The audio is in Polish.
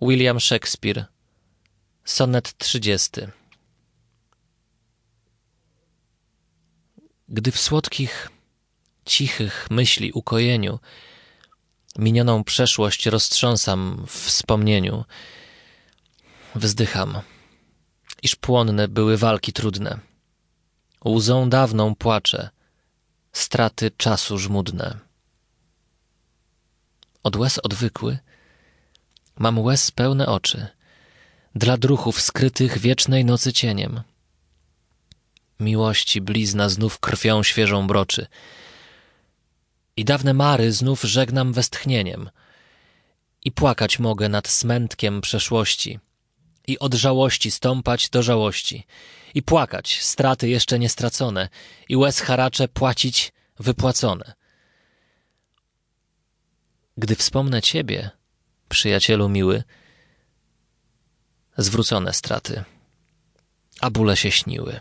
William Shakespeare Sonet trzydziesty Gdy w słodkich, cichych myśli ukojeniu minioną przeszłość roztrząsam w wspomnieniu, wzdycham, iż płonne były walki trudne. Łzą dawną płaczę, straty czasu żmudne. Od łez odwykły mam łez pełne oczy, dla druchów skrytych wiecznej nocy cieniem. Miłości blizna znów krwią świeżą broczy. I dawne mary znów żegnam westchnieniem. I płakać mogę nad smętkiem przeszłości. I od żałości stąpać do żałości. I płakać straty jeszcze nie stracone. I łez haracze płacić wypłacone. Gdy wspomnę ciebie, przyjacielu miły, zwrócone straty, a bóle się śniły.